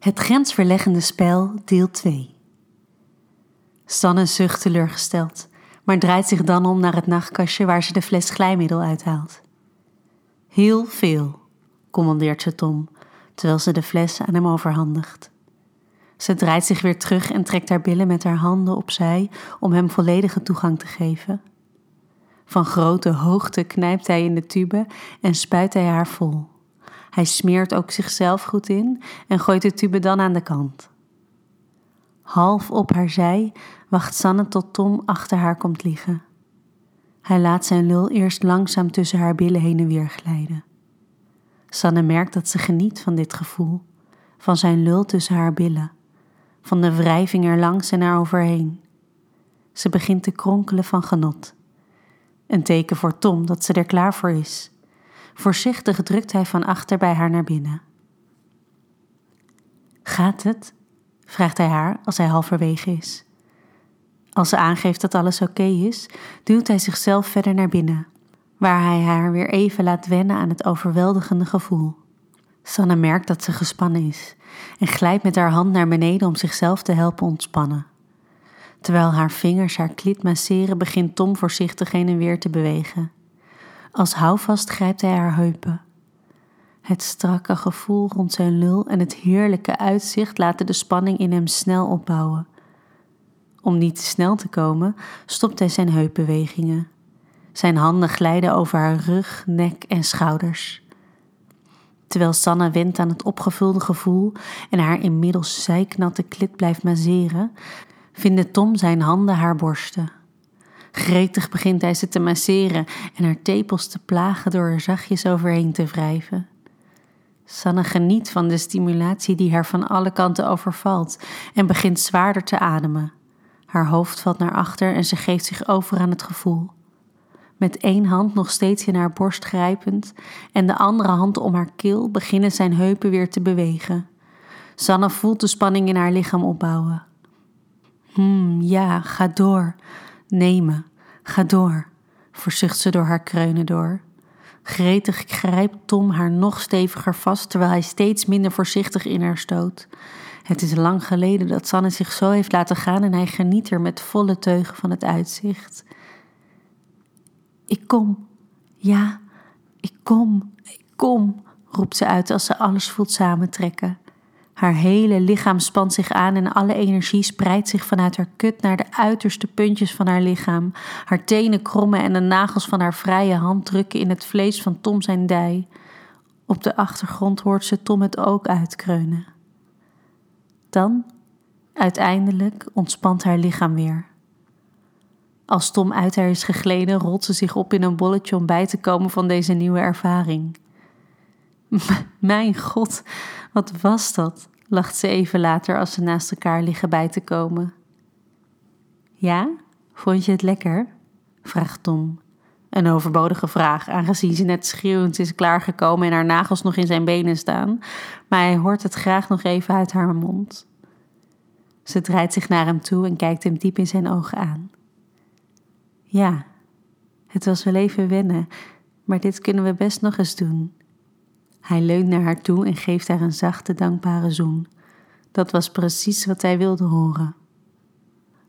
Het grensverleggende spel, deel 2. Sanne zucht teleurgesteld, maar draait zich dan om naar het nachtkastje waar ze de fles glijmiddel uithaalt. Heel veel, commandeert ze Tom, terwijl ze de fles aan hem overhandigt. Ze draait zich weer terug en trekt haar billen met haar handen opzij om hem volledige toegang te geven. Van grote hoogte knijpt hij in de tube en spuit hij haar vol. Hij smeert ook zichzelf goed in en gooit de tube dan aan de kant. Half op haar zij wacht Sanne tot Tom achter haar komt liggen. Hij laat zijn lul eerst langzaam tussen haar billen heen en weer glijden. Sanne merkt dat ze geniet van dit gevoel, van zijn lul tussen haar billen, van de wrijving er langs en er overheen. Ze begint te kronkelen van genot. Een teken voor Tom dat ze er klaar voor is. Voorzichtig drukt hij van achter bij haar naar binnen. Gaat het? vraagt hij haar als hij halverwege is. Als ze aangeeft dat alles oké is, duwt hij zichzelf verder naar binnen, waar hij haar weer even laat wennen aan het overweldigende gevoel. Sanne merkt dat ze gespannen is en glijdt met haar hand naar beneden om zichzelf te helpen ontspannen. Terwijl haar vingers haar klit masseren, begint Tom voorzichtig heen en weer te bewegen. Als houvast grijpt hij haar heupen. Het strakke gevoel rond zijn lul en het heerlijke uitzicht laten de spanning in hem snel opbouwen. Om niet te snel te komen, stopt hij zijn heupbewegingen. Zijn handen glijden over haar rug, nek en schouders. Terwijl Sanna went aan het opgevulde gevoel en haar inmiddels zijknatte klit blijft masseren, vinden Tom zijn handen haar borsten. Gretig begint hij ze te masseren en haar tepels te plagen door er zachtjes overheen te wrijven. Sanne geniet van de stimulatie die haar van alle kanten overvalt en begint zwaarder te ademen. Haar hoofd valt naar achter en ze geeft zich over aan het gevoel. Met één hand nog steeds in haar borst grijpend en de andere hand om haar keel beginnen zijn heupen weer te bewegen. Sanne voelt de spanning in haar lichaam opbouwen. Hmm, ja, ga door. Nemen, ga door, verzucht ze door haar kreunen door. Gretig grijpt Tom haar nog steviger vast terwijl hij steeds minder voorzichtig in haar stoot. Het is lang geleden dat Sanne zich zo heeft laten gaan en hij geniet er met volle teugen van het uitzicht. Ik kom, ja, ik kom, ik kom, roept ze uit als ze alles voelt samentrekken. Haar hele lichaam spant zich aan en alle energie spreidt zich vanuit haar kut naar de uiterste puntjes van haar lichaam. Haar tenen krommen en de nagels van haar vrije hand drukken in het vlees van Tom zijn dij. Op de achtergrond hoort ze Tom het ook uitkreunen. Dan, uiteindelijk, ontspant haar lichaam weer. Als Tom uit haar is gegleden, rolt ze zich op in een bolletje om bij te komen van deze nieuwe ervaring. Mijn god, wat was dat? lacht ze even later als ze naast elkaar liggen bij te komen. Ja, vond je het lekker? vraagt Tom. Een overbodige vraag, aangezien ze net schreeuwend is klaargekomen en haar nagels nog in zijn benen staan, maar hij hoort het graag nog even uit haar mond. Ze draait zich naar hem toe en kijkt hem diep in zijn ogen aan. Ja, het was wel even wennen, maar dit kunnen we best nog eens doen. Hij leunt naar haar toe en geeft haar een zachte, dankbare zoen. Dat was precies wat hij wilde horen.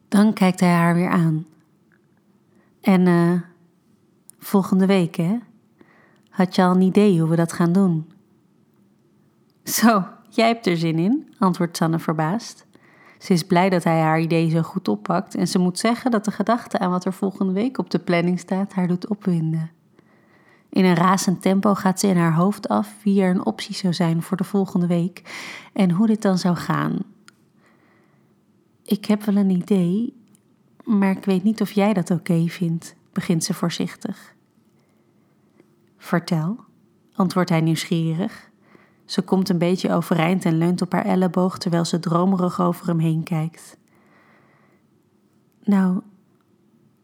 Dan kijkt hij haar weer aan. En uh, volgende week, hè? Had je al een idee hoe we dat gaan doen? Zo, jij hebt er zin in, antwoordt Sanne verbaasd. Ze is blij dat hij haar idee zo goed oppakt en ze moet zeggen dat de gedachte aan wat er volgende week op de planning staat haar doet opwinden. In een razend tempo gaat ze in haar hoofd af wie er een optie zou zijn voor de volgende week en hoe dit dan zou gaan. Ik heb wel een idee, maar ik weet niet of jij dat oké vindt, begint ze voorzichtig. Vertel, antwoordt hij nieuwsgierig. Ze komt een beetje overeind en leunt op haar elleboog terwijl ze dromerig over hem heen kijkt. Nou,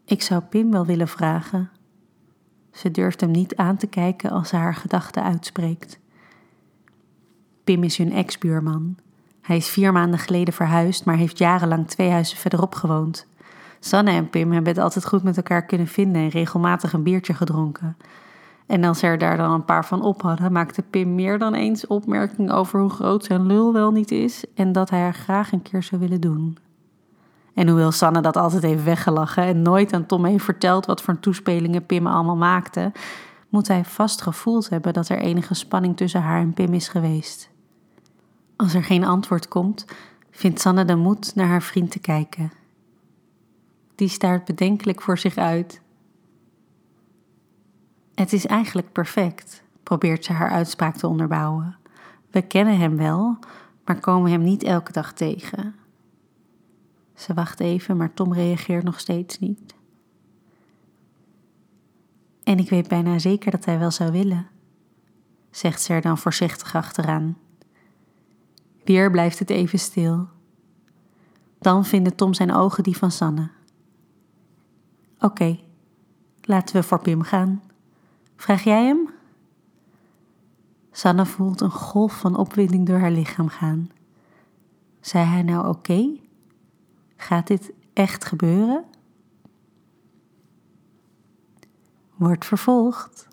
ik zou Pim wel willen vragen ze durft hem niet aan te kijken als ze haar gedachten uitspreekt. Pim is hun ex-buurman. Hij is vier maanden geleden verhuisd, maar heeft jarenlang twee huizen verderop gewoond. Sanne en Pim hebben het altijd goed met elkaar kunnen vinden en regelmatig een biertje gedronken. En als ze er daar dan een paar van op hadden, maakte Pim meer dan eens opmerking over hoe groot zijn lul wel niet is en dat hij er graag een keer zou willen doen. En hoewel Sanne dat altijd heeft weggelachen en nooit aan Tom heeft verteld wat voor toespelingen Pim allemaal maakte, moet hij vast gevoeld hebben dat er enige spanning tussen haar en Pim is geweest. Als er geen antwoord komt, vindt Sanne de moed naar haar vriend te kijken. Die staart bedenkelijk voor zich uit. Het is eigenlijk perfect, probeert ze haar uitspraak te onderbouwen. We kennen hem wel, maar komen hem niet elke dag tegen. Ze wacht even, maar Tom reageert nog steeds niet. En ik weet bijna zeker dat hij wel zou willen, zegt ze er dan voorzichtig achteraan. Weer blijft het even stil. Dan vinden Tom zijn ogen die van Sanne. Oké, laten we voor Pim gaan. Vraag jij hem? Sanne voelt een golf van opwinding door haar lichaam gaan. Zei hij nou oké? Gaat dit echt gebeuren? Wordt vervolgd.